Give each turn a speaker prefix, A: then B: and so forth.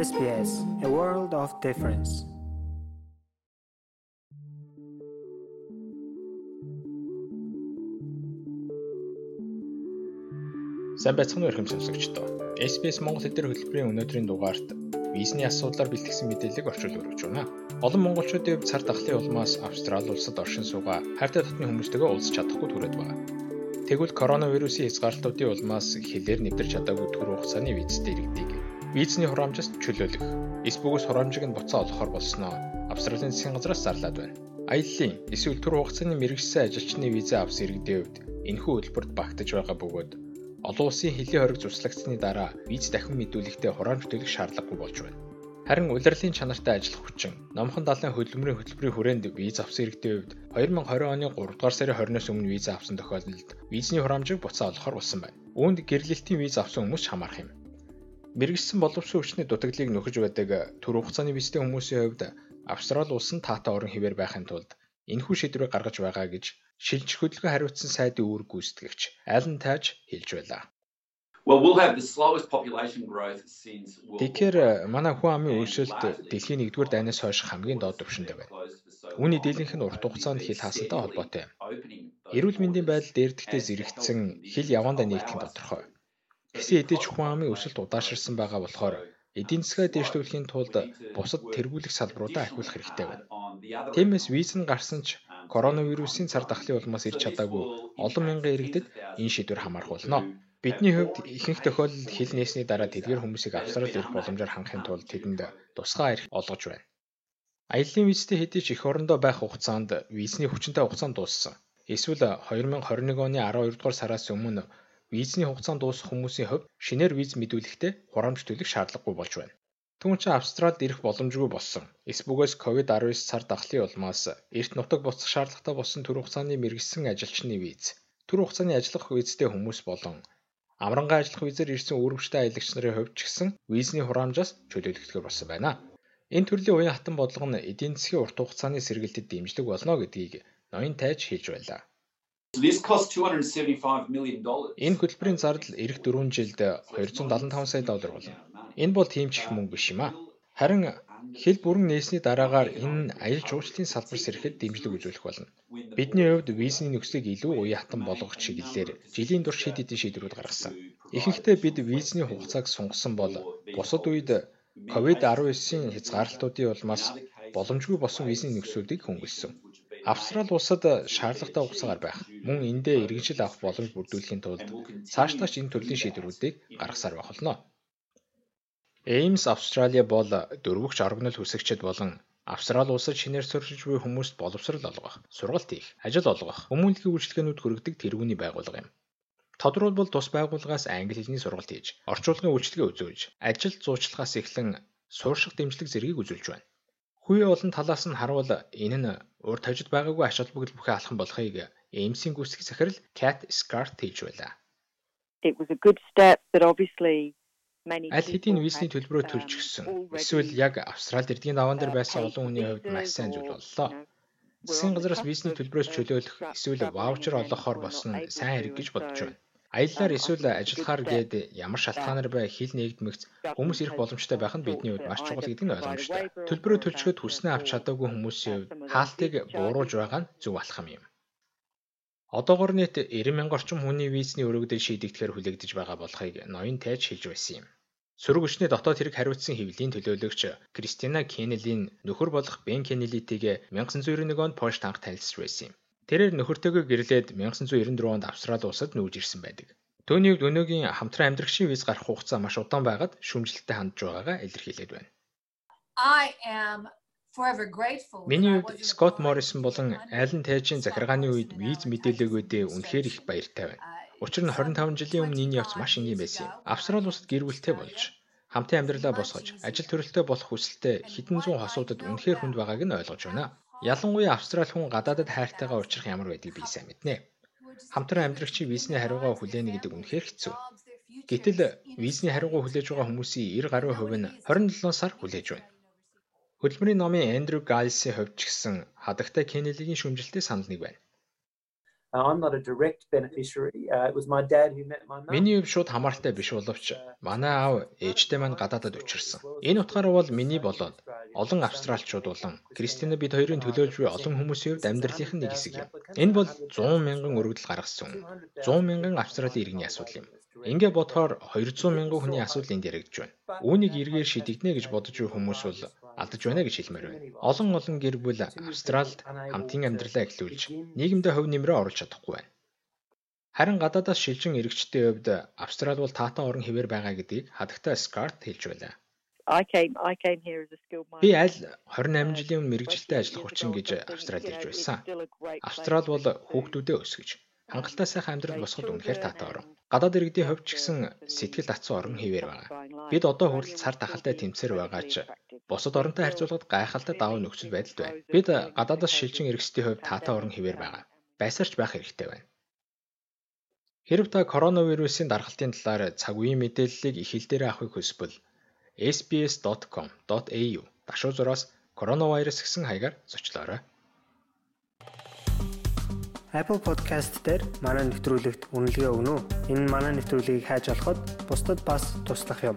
A: SBS A World of Difference. Сайн байцгаана уу хүмүүс сонсогчдоо. SBS Монгол хэлээр хөтөлбөрийн өнөөдрийн дугаарт визний асуудлаар бэлтгэсэн мэдээллийг орчуул өргөж байна. Олон монголчуудын хувьд цар тахлын улмаас Австрали улсад оршин суугаа хайртай дотны хүмүүстэйгээ уулзах чадахгүй түрээд байна. Тэгвэл коронавирусын хязгаарлалтуудын улмаас хилээр нэвтэрч чадаагүй төр хугацааны визтэй иргэдийг визний хураамжаас чөлөөлөх, эс бөгөөс хураамжийг нь буцаа олохоор болсноо Австралийн засгийн газраас зарлаад байна. Аяллаа эсвэл төр хугацааны мэрэгжсэн ажилчны виза авсан хувьд энэхүү хөтөлбөрт багтаж байгаа бөгөөд олон улсын хөлийн хориг цуслагдсны дараа виз дахин мэдүүлэхдээ хураамж төлөх шаардлагагүй болж байна. Харин улирлын чанартай ажиллах хүчин, номхон далайн хөдөлмөрийн хөтөлбөрийн хүрээнд виз авсан иргэдийн хувьд 2020 оны 3 дугаар сарын 20-оос өмнө виз авсан тохиолдолд визний хураамжийг буцаа олохоор болсон байна. Үүнд гэрлэлтийн виз авсан хүмүүс хамаарх юм. Мэргэжсэн боловсон хүчний дутагдлыг нөхөж байдаг төр хугацааны визтэй хүмүүсийн хувьд Австрали улс нь таатай орон хэвээр байхын тулд энэхүү шийдвэрийг гаргаж байгаа гэж шилжих хөдөлгөөн хариуцсан сайдын үүрэг гүйцэтгэгч Ален Тааж хэлж байлаа. Тэгэхээр манай хүн амын өрсөлд дэлхийн 1-р дайнаас хойш хамгийн доод түвшиндээ байна. Үүний дийлэнх нь урт хугацаанд хил хаасантай холбоотой юм. Эрүүл мэндийн байдал дээрдэхтэй зэрэгцсэн хил явандаа нэгдэх нь тодорхой. Гэсэн хэдий ч хүн амын өсөлт удаашрсан байгаа болохоор эдийн засгаа дэвшлүүлэхийн тулд бусад тэргүүлэх салбаруудаа ахиулах хэрэгтэй байна. Тиймээс виз нь гарсан ч коронавирусын цар тахлын улмаас ирж чадаагүй олон мянган иргэдэд энэ шийдвэр хамаарх болно. Бидний хувьд ихэнх тохиолдолд хил нээсний дараа тэдгээр хүмүүсийг австрал ирэх боломжоор хангахын тулд тэдэнд тусгай арх олгож байна. Аяллаа визтэй хэдий ч эх орондоо байх хугацаанд визний хүчинтэй хугацаанд дууссан. Эсвэл 2021 оны 12 дугаар сараас өмнө визний хугацаанд дуусах хүмүүсийн хувьд шинээр виз мэдүүлэхдээ хураамж төлөх шаардлагагүй болж байна. Түүн чинь Австралид ирэх боломжгүй болсон. Эсбүгээс COVID-19 цар тахлын улмаас эрт нутаг буцах шаардлагатай болсон төр хугацааны мэрэгсэн ажилчны виз, төр хугацааны ажиллах визтэй хүмүүс болон Амрангаа ажиллах визээр ирсэн үүрэгчтэй аялагч нарын хувьд ч гэсэн визний хураамжаас чөлөөлөгдөхөр болсон байна. Энэ төрлийн уян хатан бодлого нь эдийн засгийн урт хугацааны сэргэлтэд дэмжлэг болно гэдгийг ноён тайж хэлж байлаа. Энэ хөтөлбөрийн зардал эх 4 жилд 275 сая доллар болно. Энэ бол тийм ч их мөнгө биш юм аа. Харин хэл бүрэн нээсний дараагаар энэ аялал жуулчлалын салбар сэрэхэд дэмжлэг үзүүлэх болно. Бидний хувьд визний нөхцөлийг илүү уян хатан болгох чиглэлээр жилийн турш хэд хэдэн шийдвэрүүд гаргасан. Ихэнхдээ бид визний хугацааг сунгасан бол бусад үед COVID-19-ийн хязгаарлалтуудын улмаас боломжгүй болсон визний нөхцөлийг хөнгөлсөн. Австрали улсад шаардлагатай хугацаагаар байх, мөн эндээ иргэншил авах боломж бүрдүүлэхийн тулд цаашлаач энэ төрлийн шийдвэрүүдийг гаргасаар байх болно. Ames Australia бол дөрвөгч орогнол хүсэгчид болон Австрали улсад шинээр сурч буй хүмүүст боловсрол олгох, сургалт хийх, ажил олгох, хүмүүнлэгийн үйлчлэгээнүүд хүргэдэг тэргүүний байгууллага юм. Тодорхойлбол тус байгууллагаас англи хэлний сургалт хийж, орчуулгын үйлчлэгээ үзүүлж, ажил зуучлагаас эхлэн суурших дэмжлэг зэргийг үзүүлж байна. Хүүе олон талаас нь харуул энэ нь урд тавьжид байгаагүй ач холбогдол бүхий алхам болохыг Ames-ийн гүйцэтгэх захирал Cat Scott хэлж байлаа.
B: It was a good step that obviously
A: Аль хэдийн визний төлбөрөө төлж гисэн. Эсвэл яг Австралид эрдгийн даваан дээр байсан олон хүний хувьд маш сайн зүйл боллоо. Засгийн газраас визний төлбөрөөс чөлөөлөх эсвэл ваучер олгохоор болсон сайн хэрэг гэж бодож байна. Аяллаар эсвэл ажиллахаар гээд ямар шалтгаанаар бай хил нэгдмэгц хүмүүс ирэх боломжтой байх нь бидний хувьд маш чухал гэдэг нь ойлгомжтой. Төлбөрөө төлчгöd хүснээ авч чадаагүй хүмүүсийн хувьд хаалтыг бууруулж байгаа нь зөв алхам юм. Одоогор нийт 90 мянга орчим хүний визний өргөдөл шийдэгдэхээр хүлээгдэж байгаа болохыг ноён тайж хэлж байсан юм. Сөрөг өчнөө дотоод хэрэг хариуцсан хэвлэлийн төлөөлөгч Кристина Кеннелийн нөхөр болох Бен Кеннелитигээ 1991 онд Польшт анх танилцж байсан юм. Тэрээр нөхөртөөгөө гэрлээд 1994 онд Австрали улсад нүүж ирсэн байдаг. Төвний хувьд өнөөгийн хамтран амьдрагчийн виз гарах хугацаа маш удаан байгаад шүүмжлэлтэй хандж байгаагаа илэрхийлээд байна.
C: I am
A: Миний хувьд Скот Моррисон болон Ален Тайжийн захиргааны үед виз мэдээлэгүүдээ үнэхээр их баяртай байна. Учир нь 25 жилийн өмнө энэ явц маш энгийн байсан юм. Австрали улсад гэр бүлтэй болж хамтын амьдралаа босгож, ажил төрөлтэй болох хүсэлтэй хэдэн зуун хосуудад үнэхээр хүнд байгааг нь ойлгож байна. Ялангуяа Австрали хүн гадаадад хайртайгаа учрах ямар байдгийг би сайн мэднэ. Хамтран амьдрагчийн визний хариугаа хүлээнэ гэдэг үнэхээр хэцүү. Гэтэл визний хариугаа хүлээж байгаа хүмүүсийн 90 гаруй хувь нь 27 сар хүлээж байна. Хөдөлмөрийн номын Эндрю Гайлсийн хувьд ч гэсэн хадагтай Кеннелигийн шүмжилттэй санал нэг байна.
D: Uh, I'm not a direct beneficiary. Uh, it was my dad who met my mum.
A: Миний хувьд шууд хамааралтай биш боловч манай аав ээжтэй маань гадаадад учирсан. Энэ утгаараа бол миний болоод олон австралчууд болон Кристина бид хоёрын төлөөлж буй олон хүмүүсийн хувьд амьдралынх нь нэг хэсэг юм. Энэ бол 100 мянган өргөдөл гаргасан юм. 100 мянган австралийн иргэний асуудал юм. Ингээ бодохоор 200 мянган хүний асуудал энд яригдж байна. Үүнийг эргээр шийдэгдэнэ гэж бодож буй хүмүүс бол алдаж байна гэж хэлмээр байна. Олон олон гэр бүл Австралид хамтын амьдралаа эхлүүлж нийгэмдээ хөв нэмрээ оруулж чадахгүй байна. Харин гадаадаас шилжин иргэжтэй хувьд Австрал бол таатай орон хэвээр байгаа гэдгийг хадагтай Скарт хэлж байлаа.
B: I came I came here as a skilled
A: Би
B: migrant.
A: аль 28 жилийн өмнө мэрэгжилтэй ажиллах хүчин гэж Австралид ирж байсан. Австрал бол хүүхдүүдээ өсгөж хангалттай сайхан амьдрал босгоход үнэхээр таатай орон. Гадаад иргэдийн хувьд ч гэсэн сэтгэл татсан орон хэвээр байгаа. Бид одоо хүртэл цар тахалтай тэмцээр байгаа ч бусад оронтой харьцуулахад гайхалтай давуу нөхцөл байдалд байна. Бид гадаадаас шилжин иргэсдийн хувьд таатай орон хэвээр байгаа. Байсаарч байх хэрэгтэй байна. Хэрв та коронавирусын даргалтын талаар цаг үеийн мэдээллийг их хэл дээр авахыг хүсвэл sbs.com.au дашуу зураас коронавирус гэсэн хаягаар зочлоорой.
E: Apple Podcast дээр манай нэвтрүүлэгт үнэлгээ өгнө үү? Энэ манай нэвтрүүлгийг хайж олоход бусдад бас туслах юм.